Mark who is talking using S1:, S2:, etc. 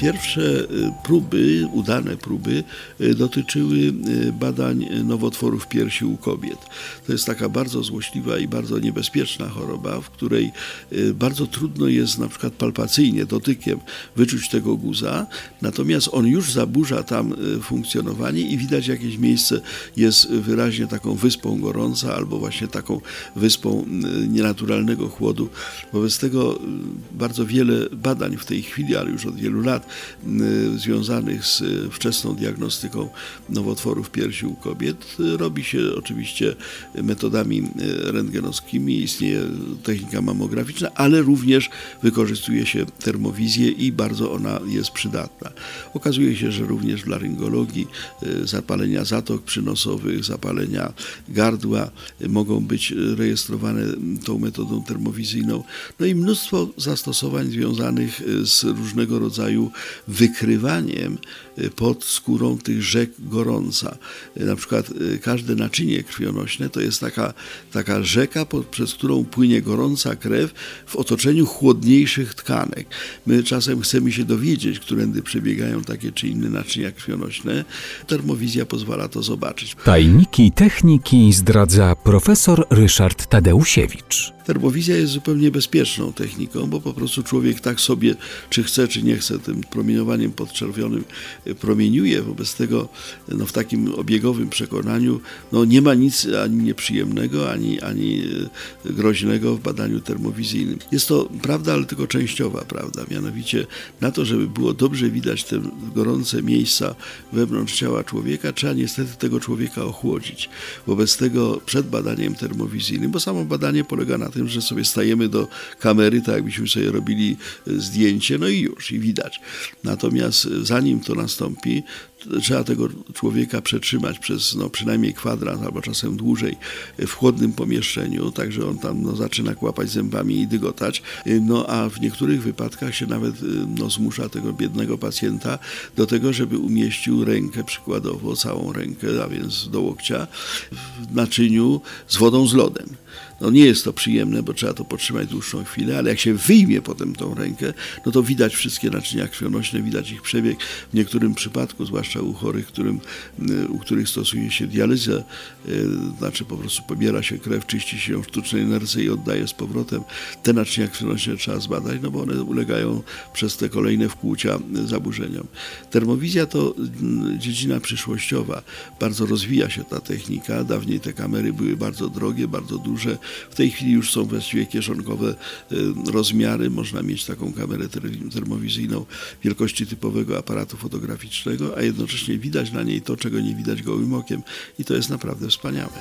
S1: Pierwsze y, próby, udane próby, y, dotyczyły y, badań nowotworów piersi u kobiet. To jest taka bardzo złośliwa i bardzo niebezpieczna choroba, w której bardzo trudno jest na przykład palpacyjnie, dotykiem wyczuć tego guza, natomiast on już zaburza tam funkcjonowanie i widać jakieś miejsce jest wyraźnie taką wyspą gorąca albo właśnie taką wyspą nienaturalnego chłodu. Wobec tego bardzo wiele badań w tej chwili, ale już od wielu lat, związanych z wczesną diagnostyką nowotworów piersi u kobiet robi się oczywiście metodami y, rentgenowskimi, istnieje technika mamograficzna, ale również wykorzystuje się termowizję i bardzo ona jest przydatna. Okazuje się, że również w laryngologii y, zapalenia zatok przynosowych, zapalenia gardła mogą być rejestrowane tą metodą termowizyjną. No i mnóstwo zastosowań związanych z różnego rodzaju wykrywaniem y, pod skórą tych rzek gorąca. Y, na przykład y, każde naczynie krwionośne to jest taka, taka rzeka, pod, przez którą płynie gorąca krew w otoczeniu chłodniejszych tkanek. My czasem chcemy się dowiedzieć, którędy przebiegają takie czy inne naczynia krwionośne. Termowizja pozwala to zobaczyć.
S2: Tajniki techniki zdradza profesor Ryszard Tadeusiewicz.
S1: Termowizja jest zupełnie bezpieczną techniką, bo po prostu człowiek tak sobie, czy chce, czy nie chce, tym promieniowaniem podczerwionym e, promieniuje. Wobec tego no, w takim obiegowym przekonaniu no, nie ma nic ani nieprzyjemnego, ani, ani e, groźnego w badaniu termowizyjnym. Jest to prawda, ale tylko częściowa prawda. Mianowicie na to, żeby było dobrze widać te gorące miejsca wewnątrz ciała człowieka, trzeba niestety tego człowieka ochłodzić. Wobec tego przed badaniem termowizyjnym, bo samo badanie polega na tym, tym, że sobie stajemy do kamery, tak jakbyśmy sobie robili e, zdjęcie, no i już, i widać. Natomiast e, zanim to nastąpi, trzeba tego człowieka przetrzymać przez no, przynajmniej kwadrans albo czasem dłużej e, w chłodnym pomieszczeniu, także on tam no, zaczyna kłapać zębami i dygotać. No a w niektórych wypadkach się nawet no, zmusza tego biednego pacjenta do tego, żeby umieścił rękę, przykładowo całą rękę, a więc do łokcia, w naczyniu z wodą z lodem. No nie jest to przyjemne, bo trzeba to potrzymać dłuższą chwilę, ale jak się wyjmie potem tą rękę, no to widać wszystkie naczynia krwionośne, widać ich przebieg. W niektórym przypadku, zwłaszcza u chorych, którym, y, u których stosuje się dializę, y, znaczy po prostu pobiera się krew, czyści się ją w sztucznej inercji i oddaje z powrotem, te naczynia krwionośne trzeba zbadać, no bo one ulegają przez te kolejne wkłucia zaburzeniom. Termowizja to dziedzina przyszłościowa. Bardzo rozwija się ta technika. Dawniej te kamery były bardzo drogie, bardzo duże, w tej chwili już są właściwie kieszonkowe y, rozmiary. Można mieć taką kamerę termowizyjną wielkości typowego aparatu fotograficznego, a jednocześnie widać na niej to, czego nie widać gołym okiem i to jest naprawdę wspaniałe.